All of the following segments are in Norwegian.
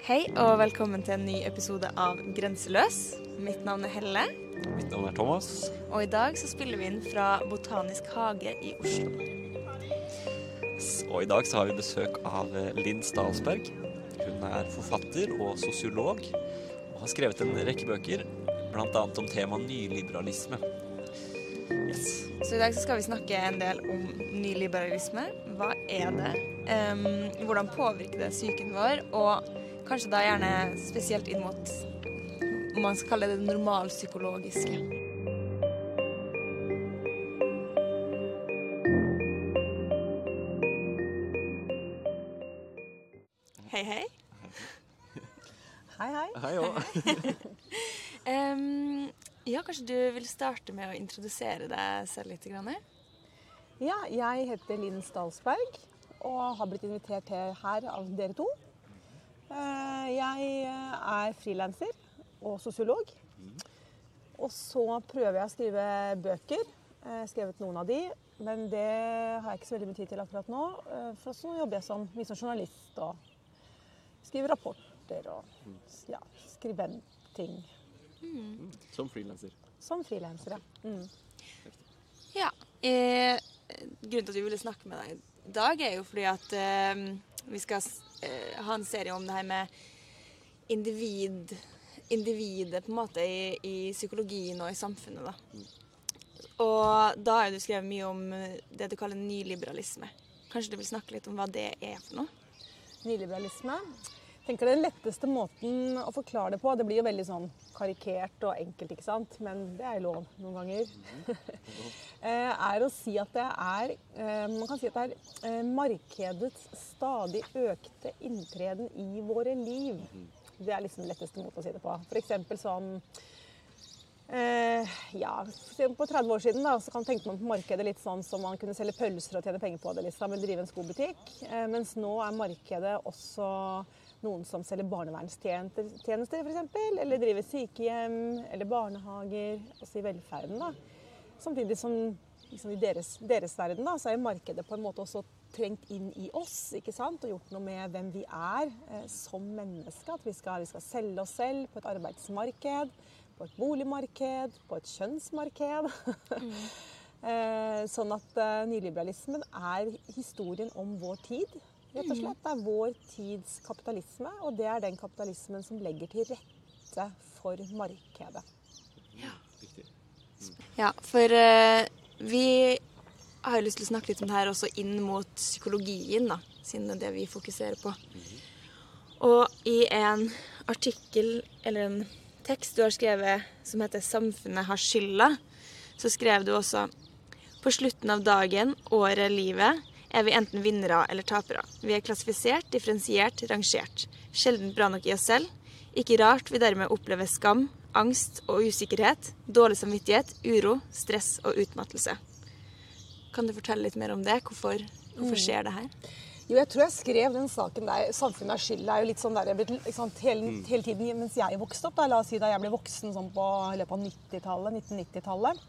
Hei og velkommen til en ny episode av Grenseløs. Mitt navn er Helle, Mitt navn er Thomas. og i dag så spiller vi inn fra Botanisk hage i Oslo. Og i dag så har vi besøk av eh, Linn Stalsberg. Hun er forfatter og sosiolog og har skrevet en rekke bøker, bl.a. om temaet nyliberalisme. Yes. Så i dag så skal vi snakke en del om nyliberalisme. Hva er det? Um, hvordan påvirker det psyken vår? Og kanskje da gjerne spesielt inn mot om man skal kalle det det normalpsykologiske. Hei, hei. Hei, hei. Hei òg. um, ja, kanskje du vil starte med å introdusere deg selv litt? Grann? Ja, jeg heter Linn Stalsberg og har blitt invitert til her av dere to. Eh, Jeg eh, er frilanser og sosiolog. Og så prøver jeg å skrive bøker. Jeg har skrevet noen av de, men det har jeg ikke så veldig mye tid til akkurat nå. Eh, For så jobber jeg som, mye som journalist og skriver rapporter og ja, skribentting. Som frilanser. Som frilanser, ja. Mm. Ja. Eh, grunnen til at vi ville snakke med deg i dag, er jo fordi at eh, vi skal eh, ha en serie om det her med individ, individet på en måte i, i psykologien og i samfunnet. da. Og da har du skrevet mye om det du kaller nyliberalisme. Kanskje du vil snakke litt om hva det er for noe? Nyliberalisme. Tenker Den letteste måten å forklare det på Det blir jo veldig sånn karikert og enkelt, ikke sant? men det er lov noen ganger. Eh, er å si at det er eh, Man kan si at det er eh, markedets stadig økte inntreden i våre liv. Det er liksom den letteste måten å si det på. F.eks. sånn Eh, ja, På 30 år siden da, så kan tenkte man på markedet litt sånn som man kunne selge pølser og tjene penger på det. liksom, eller drive en skobutikk. Eh, mens nå er markedet også noen som selger barnevernstjenester f.eks. Eller driver sykehjem eller barnehager, også i velferden. da. Samtidig som liksom, i deres, deres verden da, så er markedet på en måte også trengt inn i oss ikke sant? og gjort noe med hvem vi er eh, som mennesker. At vi skal, vi skal selge oss selv på et arbeidsmarked på et boligmarked, på et kjønnsmarked. Eh, sånn at eh, nyliberalismen er historien om vår tid. Rett og slett. Det er vår tids kapitalisme, og det er den kapitalismen som legger til rette for markedet. Riktig. Ja, for uh, vi har jo lyst til å snakke litt om det her også inn mot psykologien, da, siden det er det vi fokuserer på. Og i en artikkel, eller en tekst du har skrevet som heter 'Samfunnet har skylda', så skrev du også på slutten av dagen, året, livet er vi enten vinnere eller tapere. Vi er klassifisert, differensiert, rangert. Sjelden bra nok i oss selv. Ikke rart vi dermed opplever skam, angst og usikkerhet, dårlig samvittighet, uro, stress og utmattelse. Kan du fortelle litt mer om det? Hvorfor, hvorfor skjer det her? Jo, jeg tror jeg skrev den saken der 'Samfunnet er skyld' er jo litt sånn der jeg ikke sant, hele, hele tiden mens jeg vokste opp. Da, la oss si da jeg ble voksen sånn på løpet av 90-tallet, 1990-tallet.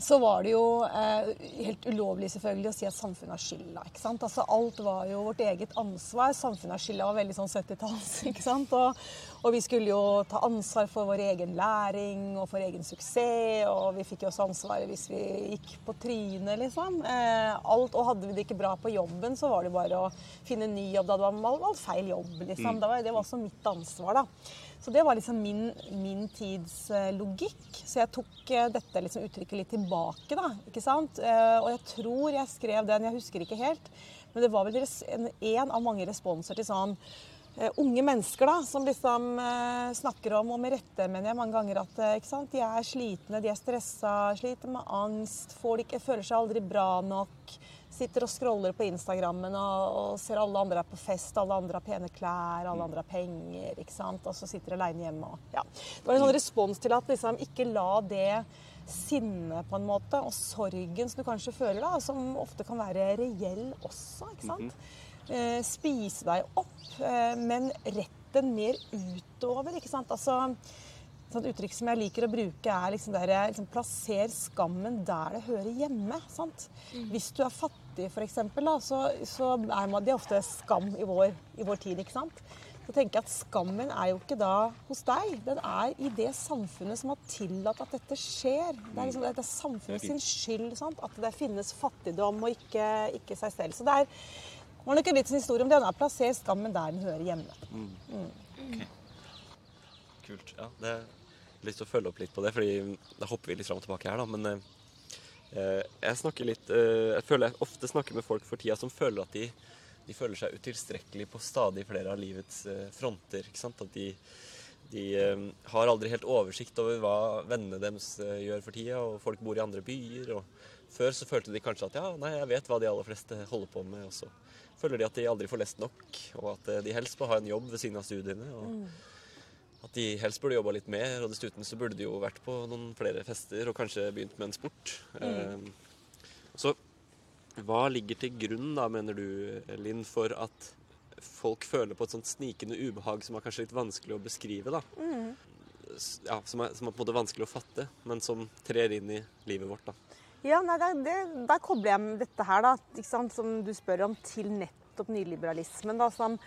Så var det jo eh, helt ulovlig selvfølgelig å si at samfunnet har skylda. ikke sant? Altså Alt var jo vårt eget ansvar. Samfunnet har skylda var veldig sånn 70-talls. ikke sant? Og, og vi skulle jo ta ansvar for vår egen læring og for egen suksess. Og vi fikk jo også ansvaret hvis vi gikk på trynet, liksom. Eh, alt, og hadde vi det ikke bra på jobben, så var det bare å finne en ny jobb. Da hadde man valgt feil jobb, liksom. Det var, det var også mitt ansvar, da. Så det var liksom min, min tids eh, logikk. Så jeg tok eh, dette liksom uttrykket litt tilbake, da. ikke sant? Eh, og jeg tror jeg skrev den, jeg husker ikke helt, men det var vel én av mange responser til sånn unge mennesker da, som liksom snakker om, og med rette mener jeg mange ganger, at sant? de er slitne, de er stressa, sliter med angst, det ikke, føler seg aldri bra nok. Sitter og scroller på Instagrammen og, og ser alle andre er på fest, alle andre har pene klær, alle andre har penger. ikke sant? Og så sitter aleine hjemme. Og, ja. Det var en sånn respons til at liksom, ikke la det sinnet på en måte, og sorgen som du kanskje føler, da, som ofte kan være reell også. ikke sant? Eh, spise deg opp, eh, men rett den mer utover. ikke sant? Altså, et sånt uttrykk som jeg liker å bruke, er liksom der, liksom, plasser skammen der det hører hjemme. sant? Hvis du er fattig, f.eks., så, så er man, det er ofte skam i vår, i vår tid. ikke sant? så tenker jeg at skammen er jo ikke da hos deg. Den er i det samfunnet som har tillatt at dette skjer. Det er, liksom, det er samfunnet sin skyld sant? at det finnes fattigdom og ikke, ikke seg selv. Så det er var nok en liten historie om det. Den er plassert skammen der den hører hjemme. Kult. Ja, det er lyst til å følge opp litt på det, fordi da hopper vi litt fram og tilbake her, da. Men eh, jeg snakker litt eh, Jeg føler jeg ofte snakker med folk for tida som føler at de, de føler seg utilstrekkelige på stadig flere av livets eh, fronter. ikke sant? At de, de eh, har aldri helt oversikt over hva vennene deres eh, gjør for tida, og folk bor i andre byer. og Før så følte de kanskje at ja, nei, jeg vet hva de aller fleste holder på med. og så føler de at de aldri får lest nok, og at eh, de helst må ha en jobb ved siden av studiene. og at de helst burde jobba litt mer, og dessuten så burde de jo vært på noen flere fester og kanskje begynt med en sport. Mm. så hva ligger til grunn, da, mener du, Linn, for at folk føler på et sånt snikende ubehag som er kanskje litt vanskelig å beskrive, da? Mm. Ja, som er, som er på en måte vanskelig å fatte, men som trer inn i livet vårt, da. Ja, nei, det, det, Der kobler jeg dette her, da, ikke sant, som du spør om, til nettopp nyliberalismen. Da, som,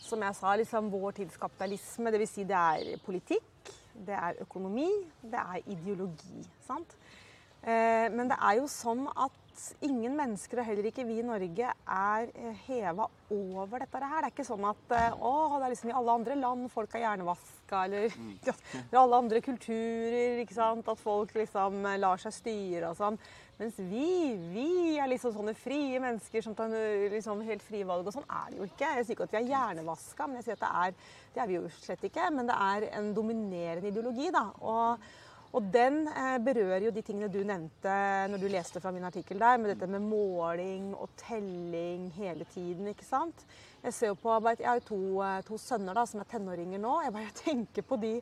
som jeg sa, liksom vår tids kapitalisme. Dvs. Si det er politikk, det er økonomi, det er ideologi. sant? Eh, men det er jo sånn at ingen mennesker, og heller ikke vi i Norge, er eh, heva over dette her. Det er ikke sånn at eh, å, det er liksom i alle andre land folk er hjernevaska, eller er alle andre kulturer, ikke sant. At folk liksom lar seg styre og sånn. Mens vi, vi er liksom sånne frie mennesker som tar liksom helt frie valg. Og sånn er det jo ikke. Jeg sier ikke at vi er hjernevaska, men jeg sier at det er det er vi jo slett ikke. Men det er en dominerende ideologi, da. Og og den eh, berører jo de tingene du nevnte når du leste fra min artikkel der, med dette med måling og telling hele tiden, ikke sant. Jeg ser jo på, jeg har jo to, eh, to sønner da, som er tenåringer nå. Jeg bare tenker på de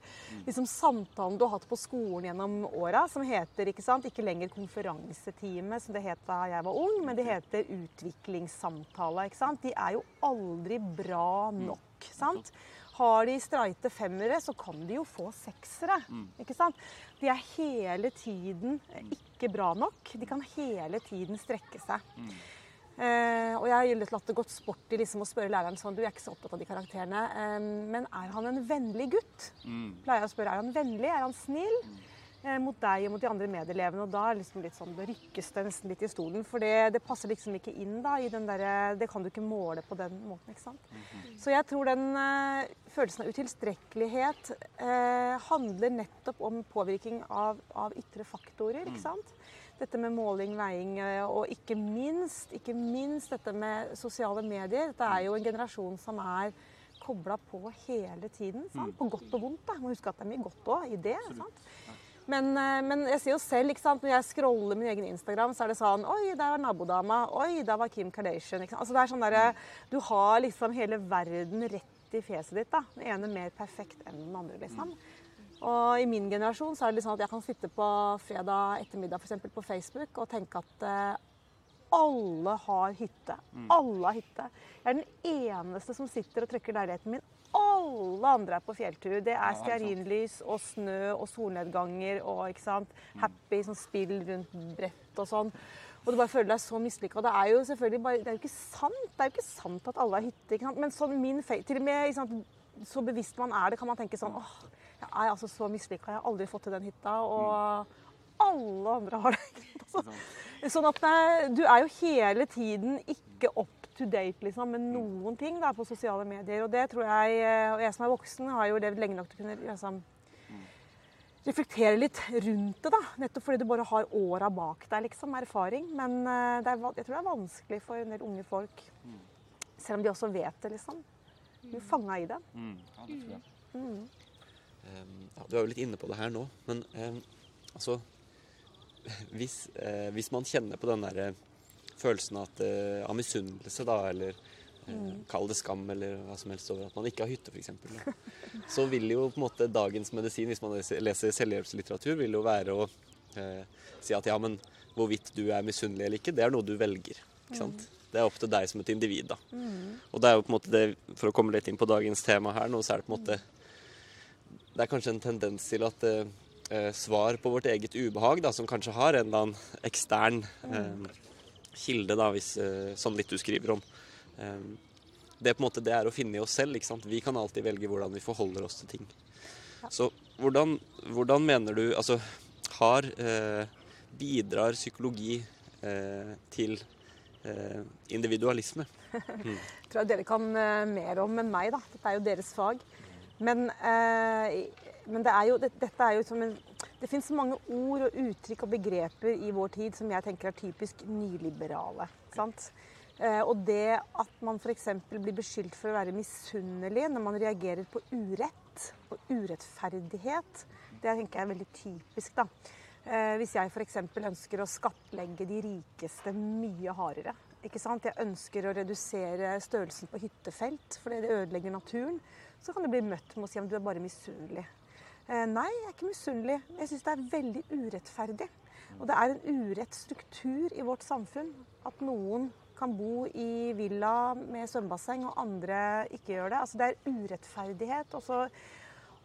liksom, samtalene du har hatt på skolen gjennom åra, som heter ikke sant, ikke lenger konferansetime, som det het da jeg var ung, men det heter utviklingssamtale. ikke sant. De er jo aldri bra nok. sant? Har de streite femmere, så kan de jo få seksere. ikke sant? De er hele tiden ikke bra nok. De kan hele tiden strekke seg. Eh, og jeg har latt det gått sport i liksom å spørre læreren sånn Du er ikke så opptatt av de karakterene, eh, men er han en vennlig gutt? Pleier jeg å spørre. Er han vennlig? Er han snill? Eh, mot deg og mot de andre medelevene. Og da liksom sånn, det rykkes det nesten litt i stolen. For det, det passer liksom ikke inn da, i den derre Det kan du ikke måle på den måten, ikke sant. Så jeg tror den eh, følelsen av utilstrekkelighet eh, handler nettopp om påvirkning av, av ytre faktorer, ikke sant. Dette med måling, veiing eh, og ikke minst, ikke minst dette med sosiale medier. Dette er jo en generasjon som er kobla på hele tiden. Sant? På godt og vondt. Da. Må huske at det er mye godt òg i det. Sant? Men, eh, men jeg sier jo selv, ikke sant? når jeg scroller min egen Instagram, så er det sånn Oi, der var nabodama. Oi, der var Kim Kardashian. Ikke sant? Altså, det er sånn der, Du har liksom hele verden rett i fjeset ditt. da. Den ene mer perfekt enn den andre, liksom. Og i min generasjon så er det liksom at jeg kan sitte på fredag ettermiddag for eksempel, på Facebook og tenke at eh, alle har hytte. Alle har hytte. Jeg er den eneste som sitter og trykker leiligheten min. Alle andre er på fjelltur. Det er stearinlys og snø og solnedganger og happy sånn spill rundt brett og sånn. Og du bare føler deg så mislykka. Det er jo selvfølgelig bare, det er jo ikke sant Det er jo ikke sant at alle har hytte. Men sånn min fe- til og med sant? så bevisst man er det, kan man tenke sånn åh, jeg er altså så mislykka. Jeg har aldri fått til den hytta. Og alle andre har det. sånn at du er jo hele tiden ikke up to date liksom, med noen ting da, på sosiale medier. Og det tror jeg eh, Og jeg som er voksen, har jo levd lenge nok til å kunne liksom, reflektere litt rundt det. da, Nettopp fordi du bare har åra bak deg, liksom, erfaring. Men eh, det er, jeg tror det er vanskelig for en del unge folk, selv om de også vet det, liksom. Du er fanga i det. Ja, det tror jeg. Ja, du er jo litt inne på det her nå, men um, altså hvis, uh, hvis man kjenner på den der eh, følelsen at, eh, av misunnelse, da, eller Mm. kall det skam, eller hva som helst over at man ikke har hytte, f.eks., så vil jo på en måte dagens medisin, hvis man leser- selvhjelpslitteratur, vil jo være å eh, si at ja, men hvorvidt du er misunnelig eller ikke, det er noe du velger. ikke sant? Det er opp til deg som et individ. da. Og det er jo på en måte det, For å komme litt inn på dagens tema her nå, så er det på en måte det er kanskje en tendens til at eh, eh, svar på vårt eget ubehag, da, som kanskje har en eller annen ekstern eh, kilde, da, hvis, sånn som litt du skriver om, Det det, på en måte, det er å finne i oss selv. ikke sant? Vi kan alltid velge hvordan vi forholder oss til ting. Så hvordan, hvordan, mener du Altså, har eh, Bidrar psykologi eh, til eh, individualisme? Mm. Jeg tror dere kan uh, mer om enn meg, da. Dette er jo deres fag. Men, uh, men det er jo, det, dette er jo som en Det fins mange ord og uttrykk og begreper i vår tid som jeg tenker er typisk nyliberale. sant? Uh, og det at man f.eks. blir beskyldt for å være misunnelig når man reagerer på urett og urettferdighet, det tenker jeg er veldig typisk. da. Hvis jeg f.eks. ønsker å skattlegge de rikeste mye hardere, ikke sant? Jeg ønsker å redusere størrelsen på hyttefelt fordi det ødelegger naturen. Så kan det bli møtt med å si at du er bare misunnelig. Eh, nei, jeg er ikke misunnelig. Jeg syns det er veldig urettferdig. Og det er en urett struktur i vårt samfunn at noen kan bo i villa med svømmebasseng, og andre ikke gjør det. Altså Det er urettferdighet. Og så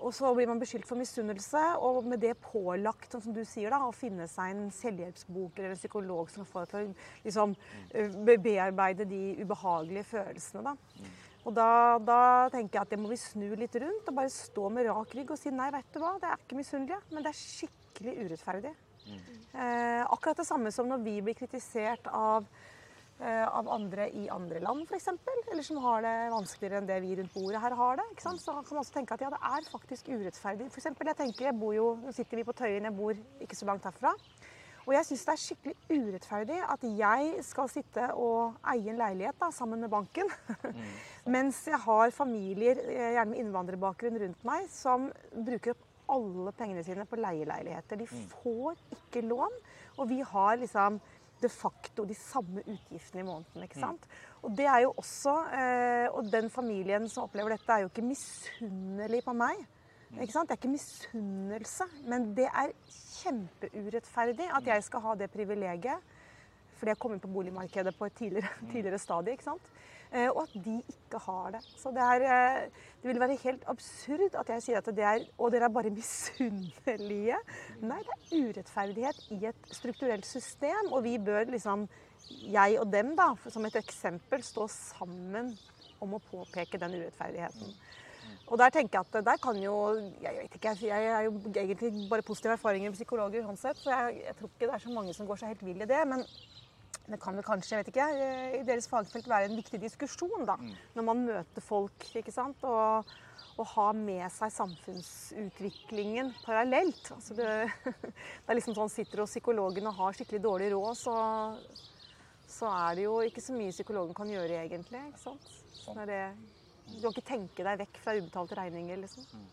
og så blir man beskyldt for misunnelse, og med det pålagt sånn som du sier da, å finne seg en selvhjelpsbok eller en psykolog som får deg til å liksom, eh, bearbeide de ubehagelige følelsene. Da. Og da, da, tenker jeg at det må vi snu litt rundt og bare stå med rak rygg og si nei, vet du hva, det er ikke misunnelige, men det er skikkelig urettferdig. Mm. Eh, akkurat det samme som når vi blir kritisert av Eh, av andre i andre land f.eks., eller som har det vanskeligere enn det vi rundt bordet her har det. ikke sant? Så kan man også tenke at ja, det er faktisk urettferdig. For eksempel, jeg tenker, jeg bor jo, Nå sitter vi på Tøyen, jeg bor ikke så langt herfra. Og jeg syns det er skikkelig urettferdig at jeg skal sitte og eie en leilighet da, sammen med banken, mm. mens jeg har familier, eh, gjerne med innvandrerbakgrunn, rundt meg, som bruker opp alle pengene sine på leieleiligheter. De mm. får ikke lån, og vi har liksom de facto de samme utgiftene i måneden. ikke sant? Og det er jo også, eh, og den familien som opplever dette, er jo ikke misunnelig på meg. Ikke sant? Det er ikke misunnelse, men det er kjempeurettferdig at jeg skal ha det privilegiet fordi jeg kom inn på boligmarkedet på et tidligere, tidligere stadie. ikke sant? Eh, og at de ikke har det. Så det, er, eh, det vil være helt absurd at jeg sier at det er Og dere er bare misunnelige. Nei, det er urettferdighet i et strukturelt system, og vi bør liksom Jeg og dem, da, som et eksempel, stå sammen om å påpeke den urettferdigheten. Og der tenker jeg at der kan jo Jeg vet ikke, jeg er jo egentlig bare positive erfaringer med psykologer uansett, så jeg, jeg tror ikke det er så mange som går seg helt vill i det. men det kan vel kanskje jeg vet ikke, i deres fagfelt være en viktig diskusjon da, mm. når man møter folk. ikke sant? Og, og ha med seg samfunnsutviklingen parallelt. Altså det, det, er liksom sånn Sitter hos psykologen og har skikkelig dårlig råd, så, så, er det jo ikke så mye psykologen kan gjøre egentlig. ikke sant? Sånn. Det, du kan ikke tenke deg vekk fra ubetalte regninger, liksom. Mm.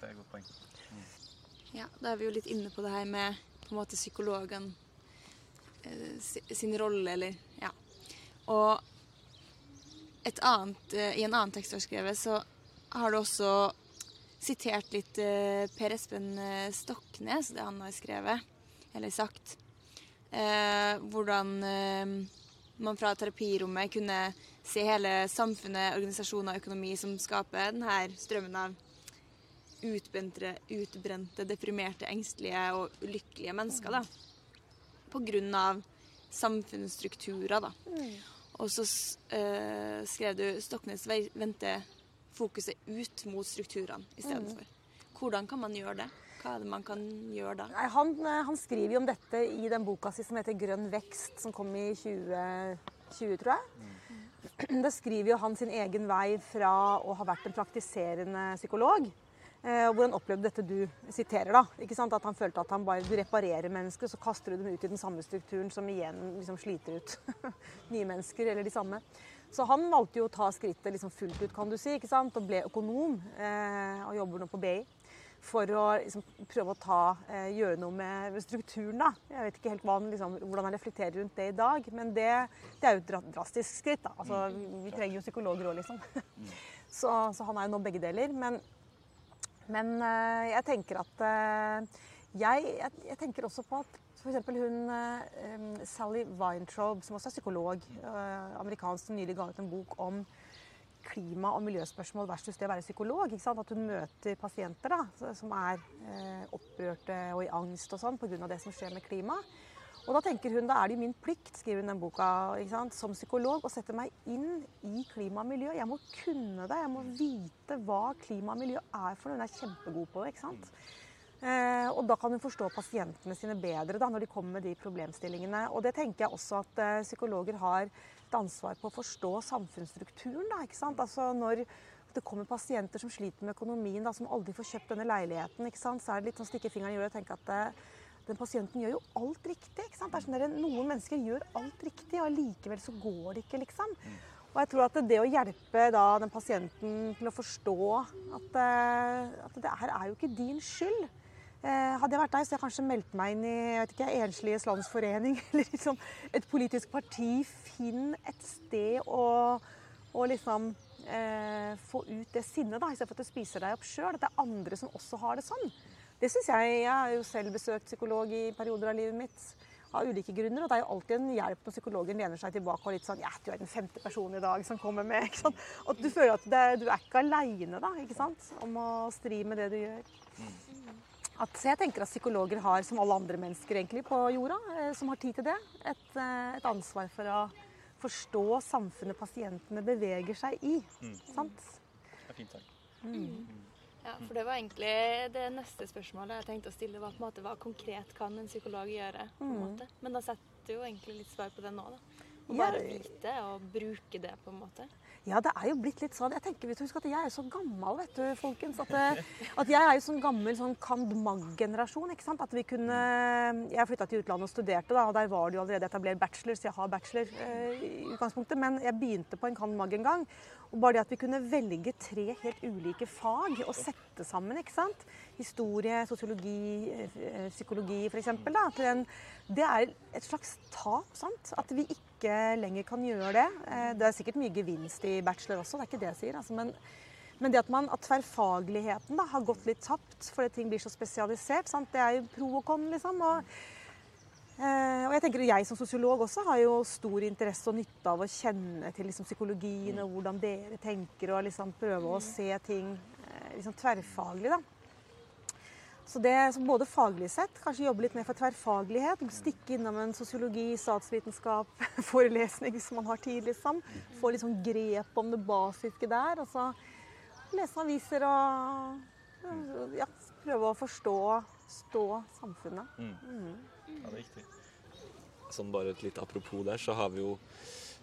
Det er et godt poeng. Mm. Ja, da er vi jo litt inne på det her med på en måte psykologen Eh, sin rolle, eller Ja. Og et annet, eh, i en annen tekst du har skrevet, så har du også sitert litt eh, Per Espen Stoknes, det han har skrevet, eller sagt. Eh, hvordan eh, man fra terapirommet kunne se hele samfunnet, organisasjoner og økonomi som skaper denne strømmen av utbrente, utbrente, deprimerte, engstelige og ulykkelige mennesker. da av samfunnsstrukturer. Da. Mm. Og så øh, skrev du Stoknes vendte fokuset ut mot strukturene istedenfor. Mm. Hvordan kan man gjøre det? Hva er det man kan gjøre da? Nei, han, eh, han, skriver jo om dette i den boka si som heter 'Grønn vekst', som kom i 2020, tror jeg. Mm. Da skriver jo han sin egen vei fra å ha vært en praktiserende psykolog Eh, hvor han opplevde dette du siterer. da, ikke sant? At han følte at han bare, du reparerer mennesker, så kaster du dem ut i den samme strukturen, som igjen liksom sliter ut nye mennesker, eller de samme. Så han valgte jo å ta skrittet liksom fullt ut, kan du si, ikke sant? og ble økonom. Eh, og jobber nå på BI. For å liksom, prøve å ta, eh, gjøre noe med strukturen. da. Jeg vet ikke helt han, liksom, hvordan han reflekterer rundt det i dag, men det, det er jo et drastisk skritt. da. Altså, Vi trenger jo psykologer òg, liksom. Så, så han er jo nå begge deler. men men eh, jeg tenker at eh, jeg, jeg, jeg tenker også på at f.eks. hun Sally Weintraub, som også er psykolog, amerikansk, som nylig ga ut en bok om klima- og miljøspørsmål versus det å være psykolog. At hun møter pasienter da, som er opprørte og i angst og sånn pga. det som skjer med klima. Og da tenker hun, da er det min plikt, skriver hun den boka, som psykolog, å sette meg inn i klima og miljø. Jeg må kunne det. Jeg må vite hva klima og miljø er for noe. Hun er kjempegod på det. ikke sant? Eh, og da kan hun forstå pasientene sine bedre da, når de kommer med de problemstillingene. Og det tenker jeg også at eh, psykologer har et ansvar på å forstå samfunnsstrukturen. da, ikke sant? Altså når det kommer pasienter som sliter med økonomien, da, som aldri får kjøpt denne leiligheten, ikke sant? så er det litt sånn stikke fingeren i jorda og tenke at det, den pasienten gjør jo alt riktig. ikke sant? Det er sånn der, Noen mennesker gjør alt riktig, og likevel så går det ikke, liksom. Og jeg tror at det å hjelpe da den pasienten til å forstå at, eh, at det her er jo ikke din skyld. Eh, hadde jeg vært deg, så hadde jeg kanskje meldt meg inn i jeg vet ikke, Ensliges landsforening eller liksom et politisk parti. Finn et sted å, å liksom eh, få ut det sinnet, da, istedenfor at du spiser deg opp sjøl. At det er andre som også har det sånn. Det syns jeg. Jeg har jo selv besøkt psykolog i perioder av livet mitt. Av ulike grunner. Og det er jo alltid en hjelp når psykologen lener seg tilbake og litt sånn Ja, du er den femte personen i dag som kommer med ikke sant? Og du føler at det, du er ikke aleine, da, ikke sant? Om å stri med det du gjør. At, så jeg tenker at psykologer har, som alle andre mennesker egentlig på jorda, eh, som har tid til det, et, eh, et ansvar for å forstå samfunnet pasientene beveger seg i. Sant? Det er fint sagt. Ja, for det var egentlig det neste spørsmålet jeg tenkte å stille. var på en måte Hva konkret kan en psykolog gjøre? på en måte. Men da setter du jo egentlig litt svar på det nå. da. Å bare vite og bruke det, på en måte. Ja, det er jo blitt litt sånn. Jeg tenker, husk at jeg er så gammel, vet du, folkens. At, at jeg er jo sånn gammel sånn Kandmag-generasjon. ikke sant? At vi kunne Jeg flytta til utlandet og studerte, da, og der var det jo allerede etablert bachelor, så jeg har bachelor eh, i utgangspunktet. Men jeg begynte på en Kandmag en gang. Og bare det at vi kunne velge tre helt ulike fag og sette sammen, ikke sant. Historie, sosiologi, eh, psykologi f.eks. Det er et slags tap. sant? At vi ikke lenger kan gjøre det. Eh, Det er sikkert mye gevinst i bachelor også, det er ikke det jeg sier. Altså, men, men det at, man, at tverrfagligheten da, har gått litt tapt fordi ting blir så spesialisert, sant? det er jo pro og con, liksom. Og, og jeg tenker at jeg som sosiolog også har jo stor interesse og nytte av å kjenne til liksom, psykologien og hvordan dere tenker, og liksom prøve å se ting eh, liksom, tverrfaglig. da. Så det som både faglig sett, kanskje jobbe litt mer for tverrfaglighet. Stikke innom en sosiologi, statsvitenskap, forelesning hvis man har tid, liksom. Få sånn grep om det basiske der. Og så lese aviser og ja, prøve å forstå stå samfunnet. Ja, det er riktig. Sånn bare et litt apropos der, så har vi jo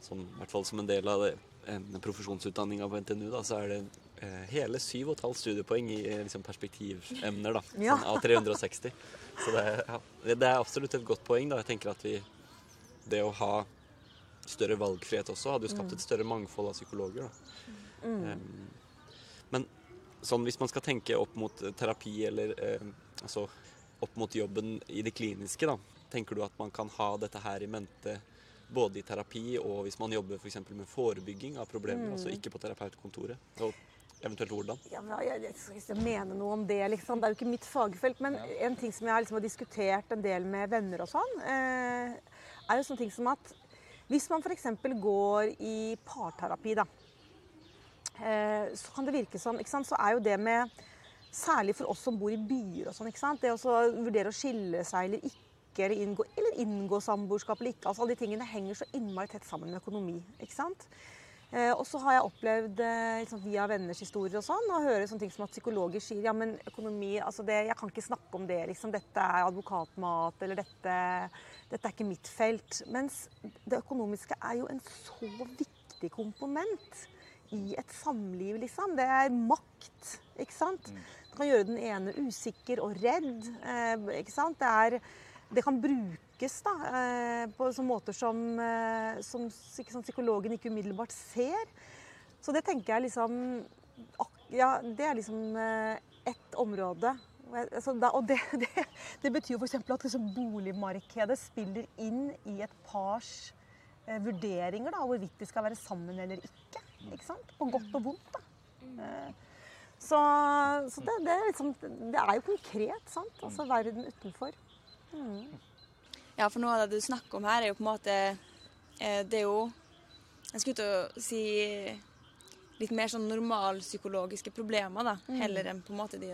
som, i hvert fall som en del av det, profesjonsutdanninga på NTNU, da, så er det eh, hele 7,5 studiepoeng i eh, liksom, perspektivemner. da, Ja. sånn av 360. Så det, er- ja, det er absolutt et godt poeng. da, jeg tenker at vi, Det å ha større valgfrihet også hadde jo skapt et større mangfold av psykologer. da. Em, men sånn hvis man skal tenke opp mot terapi eller eh, altså opp mot jobben i det kliniske, da, tenker du at man kan ha dette her i mente både i terapi og hvis man jobber f.eks. med forebygging av problemer, altså ikke på terapeutkontoret? Og eventuelt hvordan? Ja, men jeg, jeg skal ikke mene noe om det, liksom. Det er jo ikke mitt fagfelt. Men en ting som jeg liksom har diskutert en del med venner og sånn, eh, er jo sånne ting som at hvis man f.eks. går i parterapi, da, eh, så kan det virke som ikke sant, Så er jo det med Særlig for oss som bor i byer og sånn, ikke sant. Det å vurdere å skille seg eller ikke, eller inngå, eller inngå samboerskap eller ikke. altså Alle de tingene henger så innmari tett sammen med økonomi. ikke sant? Eh, og så har jeg opplevd liksom, via venners historier og sånn, å høre sånne ting som at psykologer sier ja, men økonomi altså det, Jeg kan ikke snakke om det. liksom, Dette er advokatmat, eller dette, dette er ikke mitt felt. Mens det økonomiske er jo en så viktig komponent i et samliv, liksom. Det er makt, ikke sant. Det kan gjøre den ene usikker og redd. Eh, ikke sant? Det, er, det kan brukes da, eh, på sånne måter som, eh, som ikke sant, psykologen ikke umiddelbart ser. Så det tenker jeg liksom Ja, det er liksom ett område. Og Altså, og det, det, det betyr jo f.eks. at liksom boligmarkedet spiller inn i et pars eh, vurderinger da, hvorvidt de skal være sammen eller ikke. Ikke sant? På godt og vondt. da. Eh, så så det, det, er liksom, det er jo konkret, sant? Altså verden utenfor. Ja, for noe av det du snakker om her, er jo på en måte eh, Det er jo Jeg skulle til å si litt mer sånn normalpsykologiske problemer, da. Heller enn på en måte de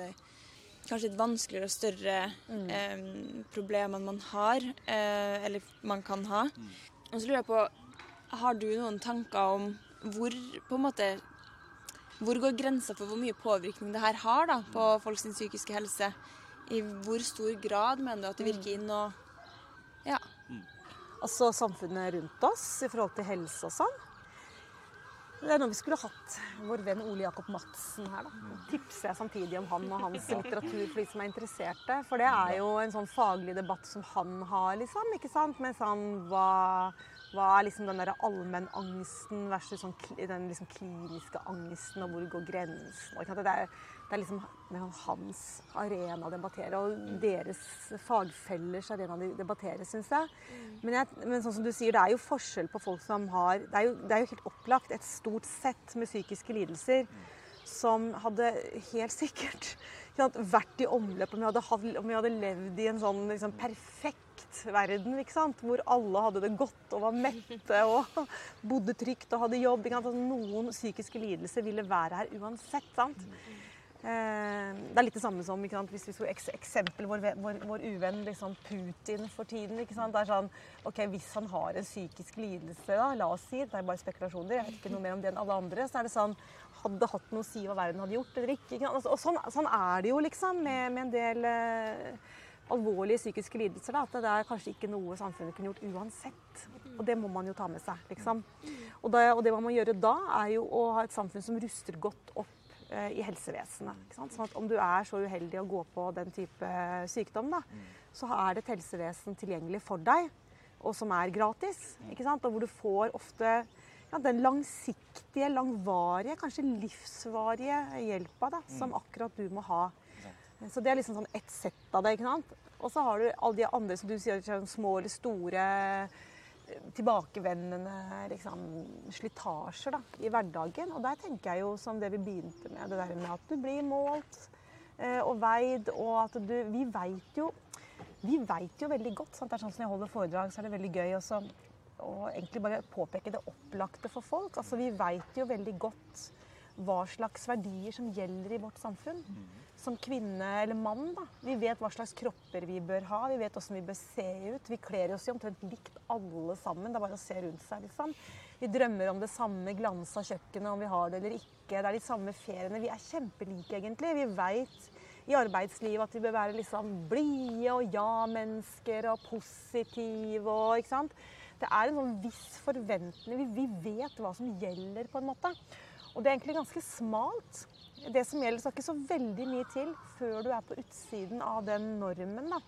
kanskje litt vanskeligere og større eh, problemene man har, eh, eller man kan ha. Og så lurer jeg på, har du noen tanker om hvor på en måte hvor går grensa for hvor mye påvirkning det her har da, på folks psykiske helse? I hvor stor grad mener du at det virker inn og Ja. Altså samfunnet rundt oss i forhold til helse og sånn. Det er noe vi skulle hatt vår venn Ole Jakob Madsen her. da. Nå tipser jeg samtidig om han og hans litteratur for de som er interesserte. For det er jo en sånn faglig debatt som han har, liksom. ikke sant? Mens han hva, hva er liksom den derre allmennangsten versus sånn, den liksom kliniske angsten, og hvor går grensen? Det er, det er liksom sånn hans arena å debattere, og deres fagfellers arena å debattere, syns jeg. Men, jeg. men sånn som du sier, det er jo forskjell på folk som har Det er jo, det er jo helt opplagt et stort sett med psykiske lidelser som hadde helt sikkert vært i omløp om vi hadde, hadde levd i en sånn liksom, perfekt verden, ikke sant? hvor alle hadde det godt og var mette og bodde trygt og hadde jobb. Ikke sant? Altså, noen psykiske lidelser ville være her uansett. sant? Eh, det er litt det samme som ikke sant? hvis vi skulle eks eksempel vår, vår, vår uvenn liksom Putin for tiden. ikke sant? Det er sånn, ok, Hvis han har en psykisk lidelse, da, la oss si, det er bare spekulasjoner, jeg vet ikke noe mer om det enn alle andre, så er det sånn Hadde det hatt noe å si hva verden hadde gjort eller ikke. ikke sant? Altså, og sånn, sånn er det jo liksom med, med en del eh, alvorlige psykiske lidelser. Da, at det er kanskje ikke noe samfunnet kunne gjort uansett. Og det må man jo ta med seg. liksom. Og det, og det man må gjøre da, er jo å ha et samfunn som ruster godt opp eh, i helsevesenet. Ikke sant? Sånn at om du er så uheldig å gå på den type sykdom, da, så er det et helsevesen tilgjengelig for deg, og som er gratis. Ikke sant? Og hvor du får ofte ja, den langsiktige, langvarige, kanskje livsvarige hjelpa da, som akkurat du må ha. Så det er liksom sånn ett sett av det. ikke sant? Og så har du alle de andre som du sier, er små eller store eh, tilbakevendende liksom, slitasjer da, i hverdagen. Og der tenker jeg jo som det vi begynte med, det der med at du blir målt eh, og veid, og at du Vi veit jo vi vet jo veldig godt. Sant? Det er sånn som jeg holder foredrag, så er det veldig gøy også, å egentlig bare påpeke det opplagte for folk. Altså, Vi veit jo veldig godt hva slags verdier som gjelder i vårt samfunn. Som kvinne eller mann. da. Vi vet hva slags kropper vi bør ha, vi vet hvordan vi bør se ut. Vi kler oss jo omtrent likt alle sammen. Det er bare å se rundt seg. liksom. Vi drømmer om det samme glansa kjøkkenet, om vi har det eller ikke. Det er de samme feriene. Vi er kjempelike, egentlig. Vi veit i arbeidslivet at vi bør være liksom blide og ja-mennesker og positive og ikke sant. Det er en sånn viss forventning. Vi vet hva som gjelder, på en måte. Og det er egentlig ganske smalt. Det som gjelder, skal ikke så veldig mye til før du er på utsiden av den normen. da.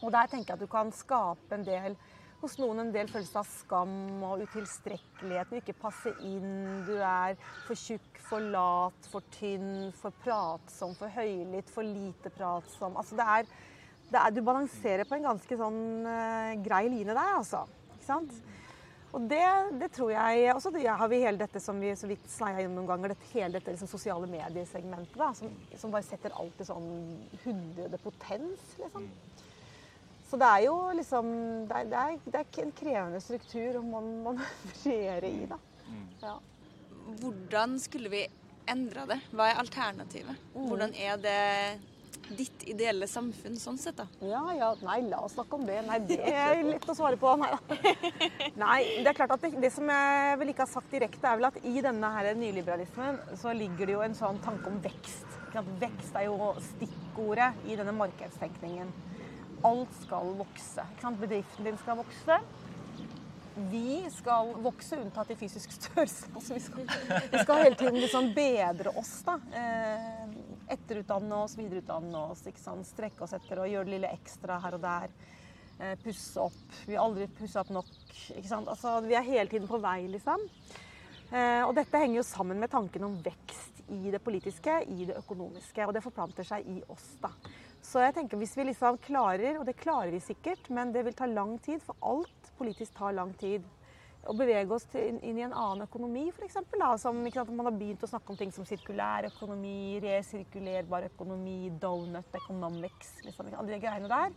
Og der tenker jeg at du kan skape en del hos noen en del følelse av skam og utilstrekkelighet. Du ikke passer inn, du er for tjukk, for lat, for tynn, for pratsom, for høylytt, for lite pratsom. Altså det er, det er, du balanserer på en ganske sånn uh, grei line der, altså. Ikke sant? Og det, det tror jeg Og så har vi hele dette som vi så vidt sneia inn noen ganger, dette, hele dette liksom, sosiale mediesegmentet, da, som, som bare setter alt i sånn hundrede potens, liksom. Så det er jo liksom Det er, det er, det er en krevende struktur å man manøvrere i, da. Ja. Hvordan skulle vi endra det? Hva er alternativet? Hvordan er det ditt ideelle samfunn sånn sett, da? Ja, ja, nei, la oss snakke om det. Nei, det er lett å svare på. Nei, da. nei det er klart at det, det som jeg vel ikke har sagt direkte, er vel at i denne her nyliberalismen så ligger det jo en sånn tanke om vekst. Vekst er jo stikkordet i denne markedstenkningen. Alt skal vokse. Bedriften din skal vokse. Vi skal vokse unntatt i fysisk størrelse. Altså, vi, skal, vi skal hele tiden liksom bedre oss. da. Etterutdanne oss, videreutdanne oss, ikke sant? strekke oss etter og gjøre det lille ekstra her og der. Eh, pusse opp. Vi har aldri pussa opp nok. Altså, vi er hele tiden på vei, liksom. Eh, og dette henger jo sammen med tanken om vekst i det politiske, i det økonomiske. Og det forplanter seg i oss, da. Så jeg tenker hvis vi liksom klarer, og det klarer vi sikkert, men det vil ta lang tid, for alt politisk tar lang tid. Å bevege oss til, inn i en annen økonomi, f.eks. Man har begynt å snakke om ting som sirkulær økonomi, resirkulerbar økonomi, donut economics, liksom, alle de greiene der.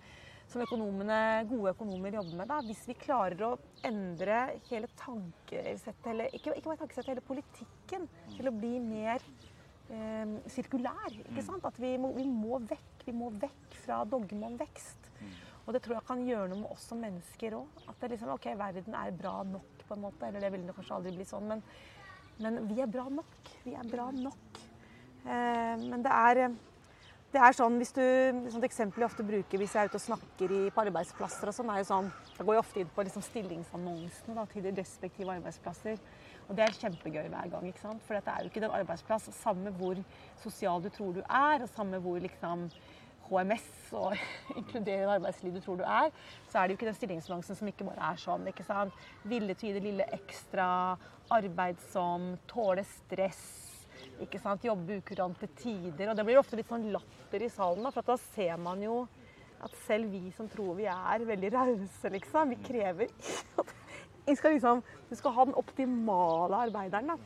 Som økonomene, gode økonomer jobber med. Da. Hvis vi klarer å endre hele tankesettet, eller ikke, ikke bare tankesettet, hele politikken til å bli mer eh, sirkulær. ikke sant? At vi må, vi må vekk Vi må vekk fra dogme om vekst. Og det tror jeg kan gjøre noe med oss som mennesker òg. At det liksom, ok, verden er bra nok, på en måte. Eller det vil det kanskje aldri bli sånn, men, men vi er bra nok. Vi er bra nok. Eh, men det er, det er sånn hvis du et eksempel jeg ofte bruker hvis jeg er ute og snakker i, på arbeidsplasser og sånn, er jo sånn Da går jeg ofte inn på liksom stillingsannonsene da, til de respektive arbeidsplasser. Og det er kjempegøy hver gang. ikke sant? For dette er jo ikke den arbeidsplass. Samme hvor sosial du tror du er, og samme hvor liksom HMS og inkluderende arbeidsliv du tror du er, så er det jo ikke den stillingsbalansen som ikke bare er sånn. ikke sant? Ville til det lille ekstra, arbeidsom, tåle stress. ikke sant? Jobbe ukurante tider. Og det blir ofte litt sånn latter i salen, da, for da ser man jo at selv vi som tror vi er veldig rause, liksom, vi krever at vi skal liksom, du skal ha den optimale arbeideren. da.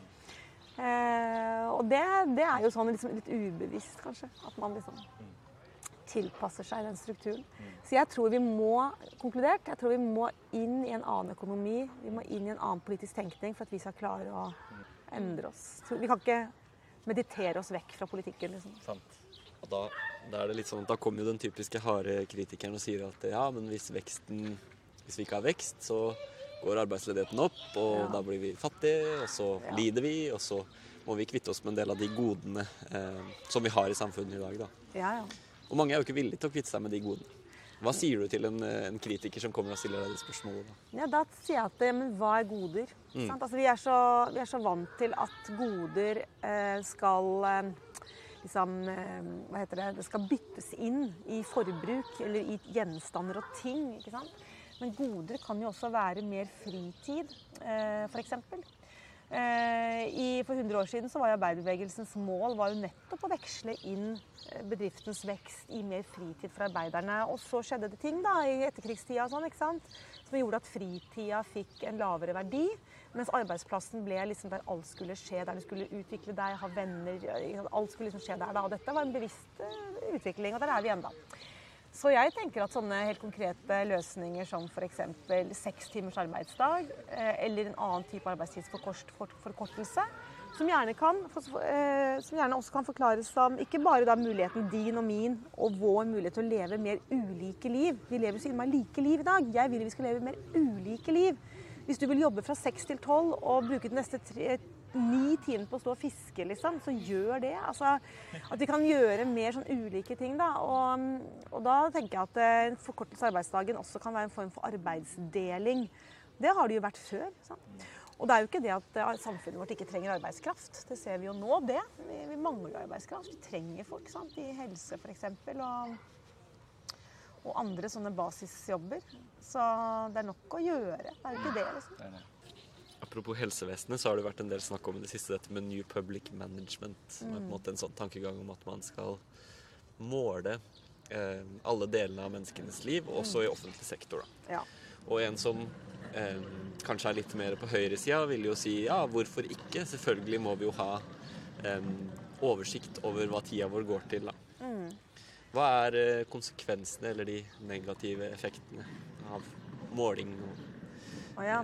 Eh, og det, det, er jo sånn liksom litt ubevisst, kanskje. At man liksom tilpasser seg den strukturen. Så jeg tror vi må konkludert, jeg tror vi må inn i en annen økonomi. Vi må inn i en annen politisk tenkning for at vi skal klare å endre oss. Vi kan ikke meditere oss vekk fra politikken. liksom. Sant. Og da, da er det litt sånn at da kommer jo den typiske harde kritikeren og sier at ja, men hvis veksten Hvis vi ikke har vekst, så går arbeidsledigheten opp, og Ja. da blir vi fattige, og så Ja. lider vi, og så må vi kvitte oss med en del av de godene eh, som vi har i samfunnet i dag, da. Ja, ja. Og mange er jo ikke villige til å kvitte seg med de godene. Hva sier du til en, eh, en kritiker som kommer og stiller deg det spørsmålet? da? Ja, da sier jeg at men hva er goder? Mm. Sant? Altså, vi, er så, vi er så vant til at goder eh, skal eh, liksom, eh, hva heter det, det skal byttes inn i forbruk eller i gjenstander og ting. ikke sant? Men goder kan jo også være mer fritid, eh, f.eks. Eh, for 100 år siden så var arbeiderbevegelsens mål var jo nettopp å veksle inn eh, bedriftens vekst i mer fritid for arbeiderne. Og så skjedde det ting da i etterkrigstida sånn, ikke sant? som gjorde at fritida fikk en lavere verdi. Mens arbeidsplassen ble liksom der alt skulle skje, der du skulle utvikle deg, ha venner. Alt skulle liksom skje der da. Og dette var en bevisst eh, utvikling, og der er vi ennå. Så jeg tenker at sånne helt konkrete løsninger som f.eks. seks timers arbeidsdag eh, eller en annen type arbeidstidsforkortelse, som gjerne, kan, eh, som gjerne også kan forklares som ikke bare da muligheten din og min og vår mulighet til å leve mer ulike liv. Vi lever så innmari like liv i dag. Jeg vil vi skal leve mer ulike liv. Hvis du vil jobbe fra seks til tolv og bruke de neste tre, ni timer på å stå og fiske, liksom, så gjør det. Altså, at vi kan gjøre mer sånn ulike ting. Da. Og, og da tenker jeg at eh, en forkortelse av arbeidsdagen også kan være en form for arbeidsdeling. Det har det jo vært før. Sant? Og det er jo ikke det at eh, samfunnet vårt ikke trenger arbeidskraft. Det ser vi jo nå, det. Vi, vi mangler arbeidskraft. Vi trenger folk sant? i helse f.eks. Og, og andre sånne basisjobber. Så det er nok å gjøre. Det er jo ikke det, liksom. Apropos helsevesenet, så har det vært en del snakk om i det siste dette med New Public Management. Som er på en Mm. måte en sånn tankegang om at man skal måle eh, alle delene av menneskenes liv, også i offentlig sektor. Da. Ja. Og en som eh, kanskje er litt mer på høyresida, vil jo si ja, hvorfor ikke? Selvfølgelig må vi jo ha eh, oversikt over hva tida vår går til. Da. Mm. Hva er eh, konsekvensene eller de negative effektene av måling? Å ja.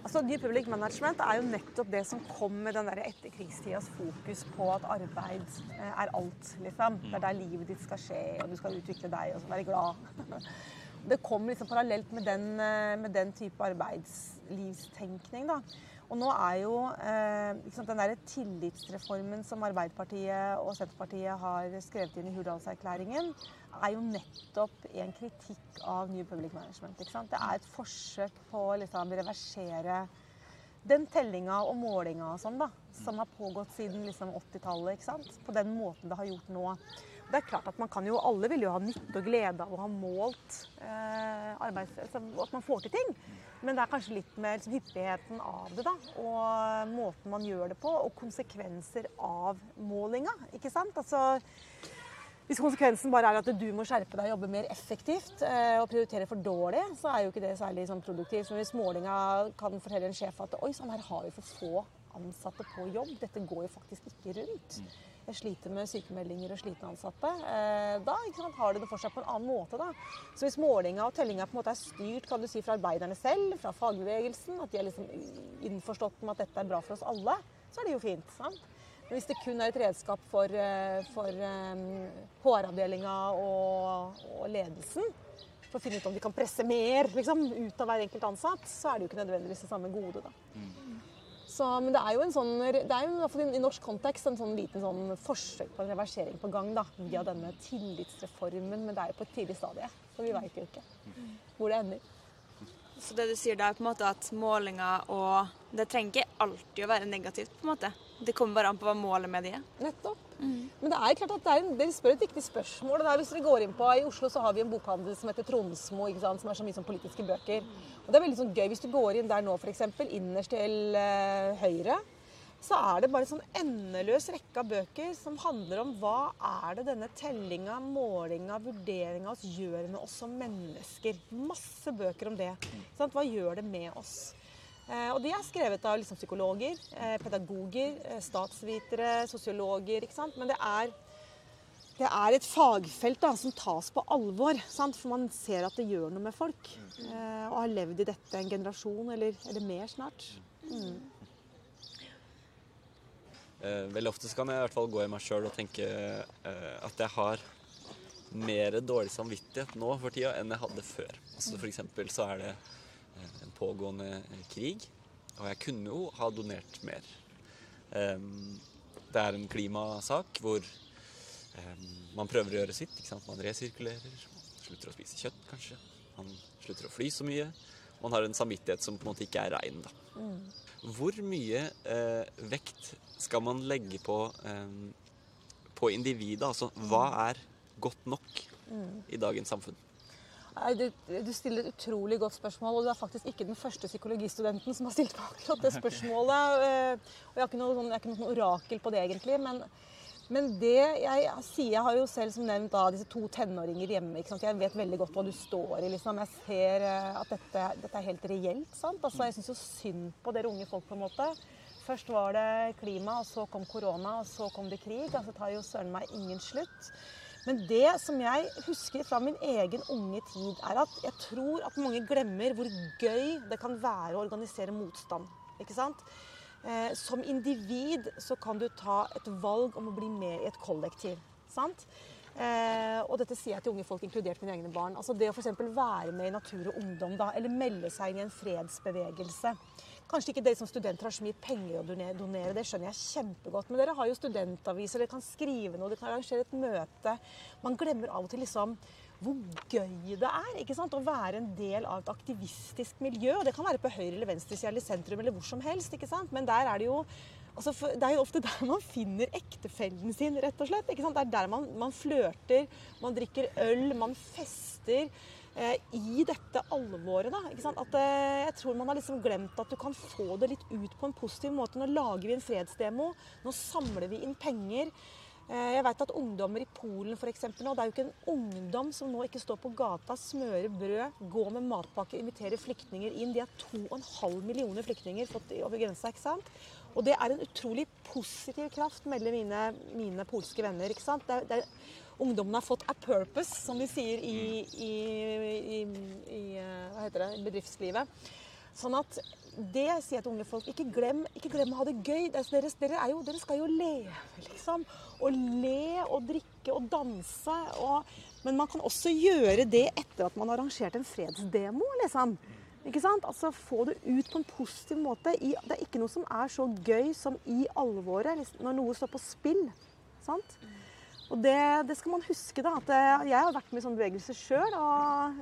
Altså, New Public Management er jo nettopp det som kom med den der etterkrigstidas fokus på at arbeid eh, er alt. liksom. Det er der livet ditt skal skje, og du skal utvikle deg og være glad. Det kom liksom parallelt med den, eh, med den type arbeidslivstenkning. da. Og nå er jo sant, den der tillitsreformen som Arbeiderpartiet og Senterpartiet har skrevet inn i Hurdalserklæringen, er jo nettopp en kritikk av New Public Management. Det er et forsøk på å liksom, reversere den tellinga og målinga og sånn, da, som har pågått siden liksom, 80-tallet. ikke sant? På den måten det har gjort nå. Det er klart at man kan jo, Alle vil jo ha nytte og glede av å ha målt eh, arbeids, altså, at man får til ting. Men det er kanskje litt med liksom, hyppigheten av det, da. Og måten man gjør det på, og konsekvenser av målinga. Ikke sant? Altså, hvis konsekvensen bare er at du må skjerpe deg og jobbe mer effektivt eh, og prioritere for dårlig, så er jo ikke det særlig sånn, produktivt. Men hvis målinga kan fortelle en sjef at oi sånn her har vi for få ansatte på jobb, dette går jo faktisk ikke rundt. Jeg sliter med sykemeldinger og slitne ansatte. Eh, da sant, har det det for seg på en annen måte. Da. Så hvis målinga og tellinga på en måte er styrt kan du si, fra arbeiderne selv, fra fagbevegelsen, at de er liksom innforstått med at dette er bra for oss alle, så er det jo fint. sant? Men hvis det kun er et redskap for, eh, for eh, HR-avdelinga og, og ledelsen, for å finne ut om de kan presse mer liksom, ut av hver enkelt ansatt, så er det jo ikke nødvendigvis det samme gode. da. Så, men det er jo en sånn, det er jo i, hvert fall i norsk kontekst en sånn liten sånn forsøk på en reversering på gang da, via denne tillitsreformen. Men det er jo på et tidlig stadie, så vi veit jo ikke hvor det ender. Så det du sier da er på en måte at målinger og Det trenger ikke alltid å være negativt, på en måte. Det kommer bare an på hva målet med de er. Nettopp. Men det er klart at er en, dere spør et viktig spørsmål. Det er hvis dere går inn på, I Oslo så har vi en bokhandel som heter Tronsmo, sant, som er så mye som politiske bøker. Og Det er veldig sånn gøy hvis du går inn der nå, f.eks. innerst til uh, høyre. Så er det bare en sånn endeløs rekke av bøker som handler om hva er det denne tellinga, målinga, vurderinga oss gjør med oss som mennesker. Masse bøker om det. Sant? Hva gjør det med oss? Eh, og de er skrevet av liksom psykologer, eh, pedagoger, eh, statsvitere, sosiologer. ikke sant? Men det er, det er et fagfelt da, som tas på alvor. Sant? For man ser at det gjør noe med folk. Og har levd i dette en generasjon eller, eller mer snart. Mm. Veldig ofte kan jeg i hvert fall gå i meg sjøl og tenke at jeg har mer dårlig samvittighet nå for tida enn jeg hadde før. Altså For eksempel så er det en pågående eh, krig, og jeg kunne jo ha donert mer. Det er en klimasak hvor man prøver å gjøre sitt. ikke sant? Man resirkulerer, man slutter å spise kjøtt kanskje. Man slutter å fly så mye. Man har en samvittighet som på en måte ikke er rein. da. Hvor mye eh, vekt skal man legge på, eh, på individet? Altså hva er godt nok i dagens samfunn? Du, du stiller et utrolig godt spørsmål, og du er faktisk ikke den første psykologistudenten som har stilt på akkurat det spørsmålet. Eh, Og jeg, har ikke noe, sånn, jeg er ikke noe orakel på det, egentlig. Men, men det jeg sier Jeg har jo selv som nevnt da, disse to tenåringer hjemme. Jeg vet veldig godt hva du står i. liksom. Jeg ser eh, at dette, dette er helt reelt. sant? Altså, Jeg syns jo synd på dere unge folk, på en måte. Først var det klima, og så kom korona, og så kom det krig. Altså, det tar jo søren meg ingen slutt. Men det som jeg husker fra min egen unge tid, er at jeg tror at mange glemmer hvor gøy det kan være å organisere motstand. Ikke sant? Eh, som individ så kan du ta et valg om å bli med i et kollektiv. Sant? Eh, og dette sier jeg til unge folk, inkludert mine egne barn. Altså Det å f.eks. være med i Natur og Ungdom, da, eller melde seg inn i en fredsbevegelse. Kanskje ikke dere som studenter har så mye penger å donere, det skjønner jeg kjempegodt. Men dere har jo studentaviser, dere kan skrive noe, dere kan arrangere et møte. Man glemmer av og til liksom hvor gøy det er ikke sant? å være en del av et aktivistisk miljø. Det kan være på høyre eller venstresida eller sentrum eller hvor som helst. ikke sant? Men der er det jo altså Det er jo ofte der man finner ektefellen sin, rett og slett. ikke sant? Det er der man, man flørter, man drikker øl, man fester. Eh, I dette alvoret, da. Ikke sant? At, eh, jeg tror man har liksom glemt at du kan få det litt ut på en positiv måte. Nå lager vi en fredsdemo. Nå samler vi inn penger. Eh, Jeg vet at ungdommer i Polen for eksempel, nå, Det er jo ikke en ungdom som nå ikke står på gata, smører brød, går med matpakke, inviterer flyktninger inn. De har 2,5 millioner flyktninger fått over grensa. ikke sant? Og det er en utrolig positiv kraft, melder mine, mine polske venner. ikke sant? Det er, det er, ungdommen har fått a purpose, som de sier i, i, i, i eh, hva heter det, bedriftslivet. Sånn at det sier til unge folk. Ikke glem, ikke glem å ha det gøy. Er- Dere, dere, er jo, dere skal jo leve, liksom. Og le og drikke og danse. Og, men man kan også gjøre det etter at man har arrangert en fredsdemo, liksom. Ikke sant? Altså Få det ut på en positiv måte. Det er ikke noe som er så gøy som i alvoret, når noe står på spill. Sant? Og det, det skal man huske. da, at Jeg har vært med i sånn bevegelse sjøl. Og,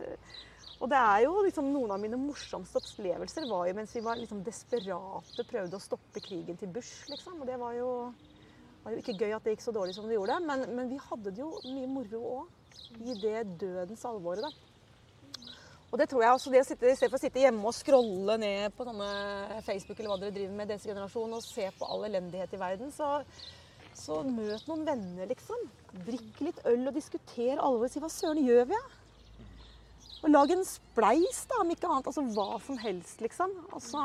og det er jo liksom noen av mine morsomste opplevelser var jo mens vi var liksom desperate prøvde å stoppe krigen til Bush. liksom, Og det var jo, var jo ikke gøy at det gikk så dårlig som det gjorde. Men, men vi hadde det jo mye moro òg. I det dødens alvoret, da. Og det tror jeg også, det å sitte, I stedet for å sitte hjemme og scrolle ned på sånne Facebook eller hva dere driver med, deres generasjon, og se på all elendighet i verden, så, så møt noen venner, liksom. Drikk litt øl og diskuter alvoret. Si hva søren gjør vi, da? Og lag en spleis, da, om ikke annet. Altså hva som helst, liksom. Og så,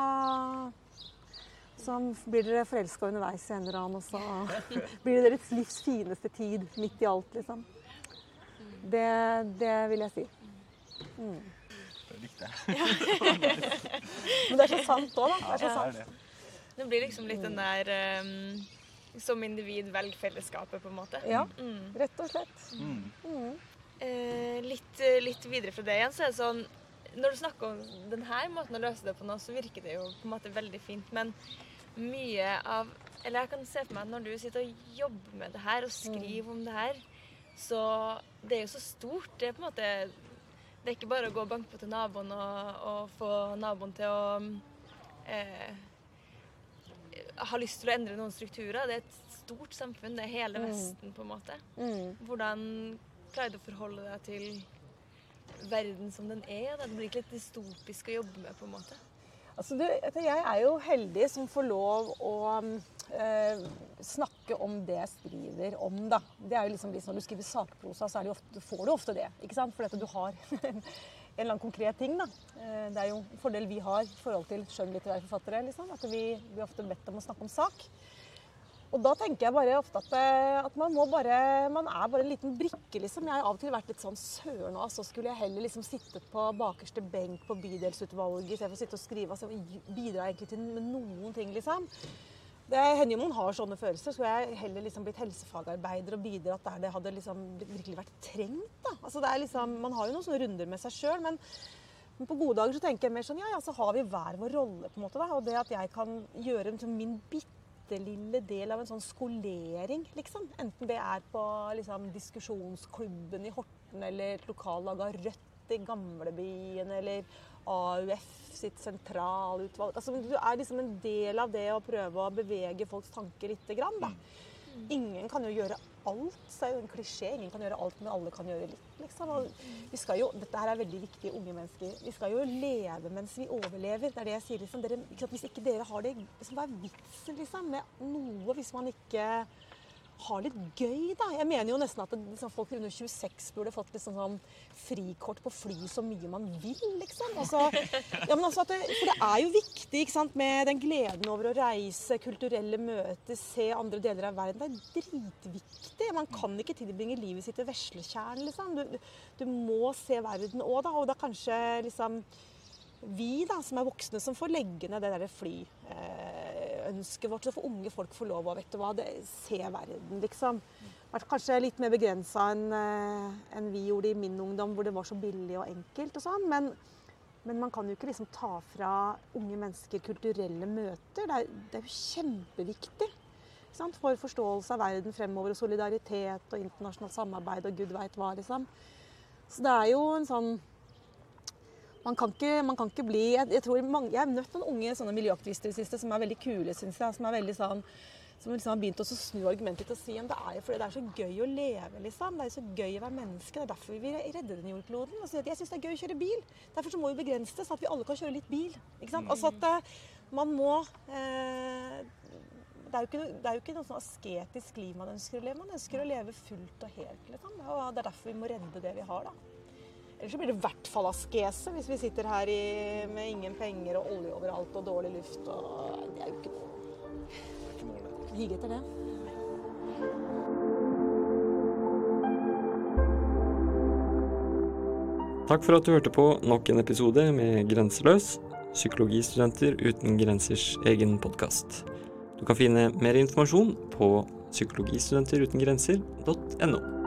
så blir dere forelska underveis i en eller annen, og så blir det deres livs fineste tid midt i alt, liksom. Det, det vil jeg si. Det likte jeg. Men det er så sant òg, da. Det er så Det er sant. det. Det blir liksom litt den der ehm, som individ velger fellesskapet, på en måte. Ja, Mm. rett og slett. Mm. Mm. Eh, litt, eh, litt videre fra det igjen, så er det sånn Når du snakker om denne måten å løse det på nå, så virker det jo på en måte veldig fint, men mye av Eller jeg kan se for meg at når du sitter og jobber med det her og skriver om det her, så det er jo så stort. Det er på en måte Det er ikke bare å gå og banke på til naboen og, og få naboen til å eh, ha lyst til å endre noen strukturer. Det er et stort samfunn. Det er hele Mm. Vesten, på en måte. Mm. Hvordan klarer du å forholde deg til verden som den er? Da? Det blir ikke litt dystopisk å jobbe med, på en måte? Altså, du, jeg er jo heldig som får lov å eh, snakke om det jeg skriver om. Da. Det er jo liksom liksom, Når du skriver sakprosa, så det jo ofte, får du ofte det. ikke sant? Fordi at du har en eller annen konkret ting. da. Eh, det er jo en fordel vi har i forhold til skjønnlitterære forfattere. liksom, At vi blir ofte bedt om å snakke om sak. Og da tenker jeg bare ofte at, eh, at man bare Man er bare en liten brikke, liksom. Jeg har av og til vært litt sånn søren, altså. Skulle jeg heller liksom sittet på bakerste benk på bydelsutvalget istedenfor å sitte og skrive? Altså, bidra egentlig til noen ting, liksom. Det hender jo man har sånne følelser. Skulle jeg heller liksom blitt helsefagarbeider og bidratt der det hadde liksom virkelig vært trengt, da. Altså, liksom, man har jo noen sånne runder med seg sjøl, men men på gode dager så tenker jeg mer sånn ja, ja, så har vi hver vår rolle, på en måte. da, Og det at jeg kan gjøre liksom, min bitte lille del av en sånn skolering, liksom. Enten det er på liksom, diskusjonsklubben i Horten eller et lokallag av Rødt i Gamlebyen eller AUF sitt sentralutvalg. Altså, du er liksom en del av det å prøve å bevege folks tanker lite grann. da. Ingen kan jo gjøre alt. Så er jo en klisjé. Ingen kan gjøre alt, men alle kan gjøre litt. liksom. Vi skal jo, Dette her er veldig viktig, unge mennesker. Vi skal jo leve mens vi overlever. Det er det jeg sier. liksom. Dere, ikke hvis ikke dere har det liksom, Hva er vitsen liksom, med noe hvis man ikke har litt gøy, da? Jeg mener jo nesten at det, liksom, folk under 26 burde fått liksom, sånn frikort på fly så mye man vil, liksom. Altså, ja, altså det, for det er jo viktig ikke sant, med den gleden over å reise, kulturelle møter, se andre deler av verden. Det er dritviktig. Man kan ikke tilbringe livet sitt i veslekjern, liksom. Du, du må se verden òg, da. Og da kanskje liksom vi da, som er voksne, som får legge ned det der flyønsket vårt. Så får unge folk få lov å vet du hva, det, se verden, liksom. Vært kanskje litt mer begrensa enn en vi gjorde i min ungdom, hvor det var så billig og enkelt og sånn. Men, men man kan jo ikke liksom ta fra unge mennesker kulturelle møter. Det er, det er jo kjempeviktig. sant? For forståelse av verden fremover, og solidaritet og internasjonalt samarbeid og gud veit hva, liksom. Så det er jo en sånn man kan ikke, man kan ikke bli jeg, jeg, tror mange, jeg har møtt noen unge sånne miljøaktivister i det siste som er veldig kule, syns jeg. Som er veldig sånn som liksom har begynt å snu argumentet til å si at det er jo fordi det er så gøy å leve. liksom. Det er jo så gøy å være menneske. Det er derfor vi vil redde den jordkloden. Altså, jeg syns det er gøy å kjøre bil. Derfor så må vi begrense det, så at vi alle kan kjøre litt bil. ikke sant? Altså at eh, man må eh, det, er ikke, det er jo ikke noe sånn asketisk liv man ønsker å leve. Man ønsker å leve fullt og helt. liksom. Og det er derfor vi må redde det vi har. da. Ellers blir det i hvert fall askese hvis vi sitter her i, med ingen penger og olje overalt og dårlig luft. Og det er jo ikke Ikke målet. hige etter det. Takk for at du hørte på nok en episode med Grenseløs, psykologistudenter uten grensers egen podkast. Du kan finne mer informasjon på psykologistudenterutengrenser.no.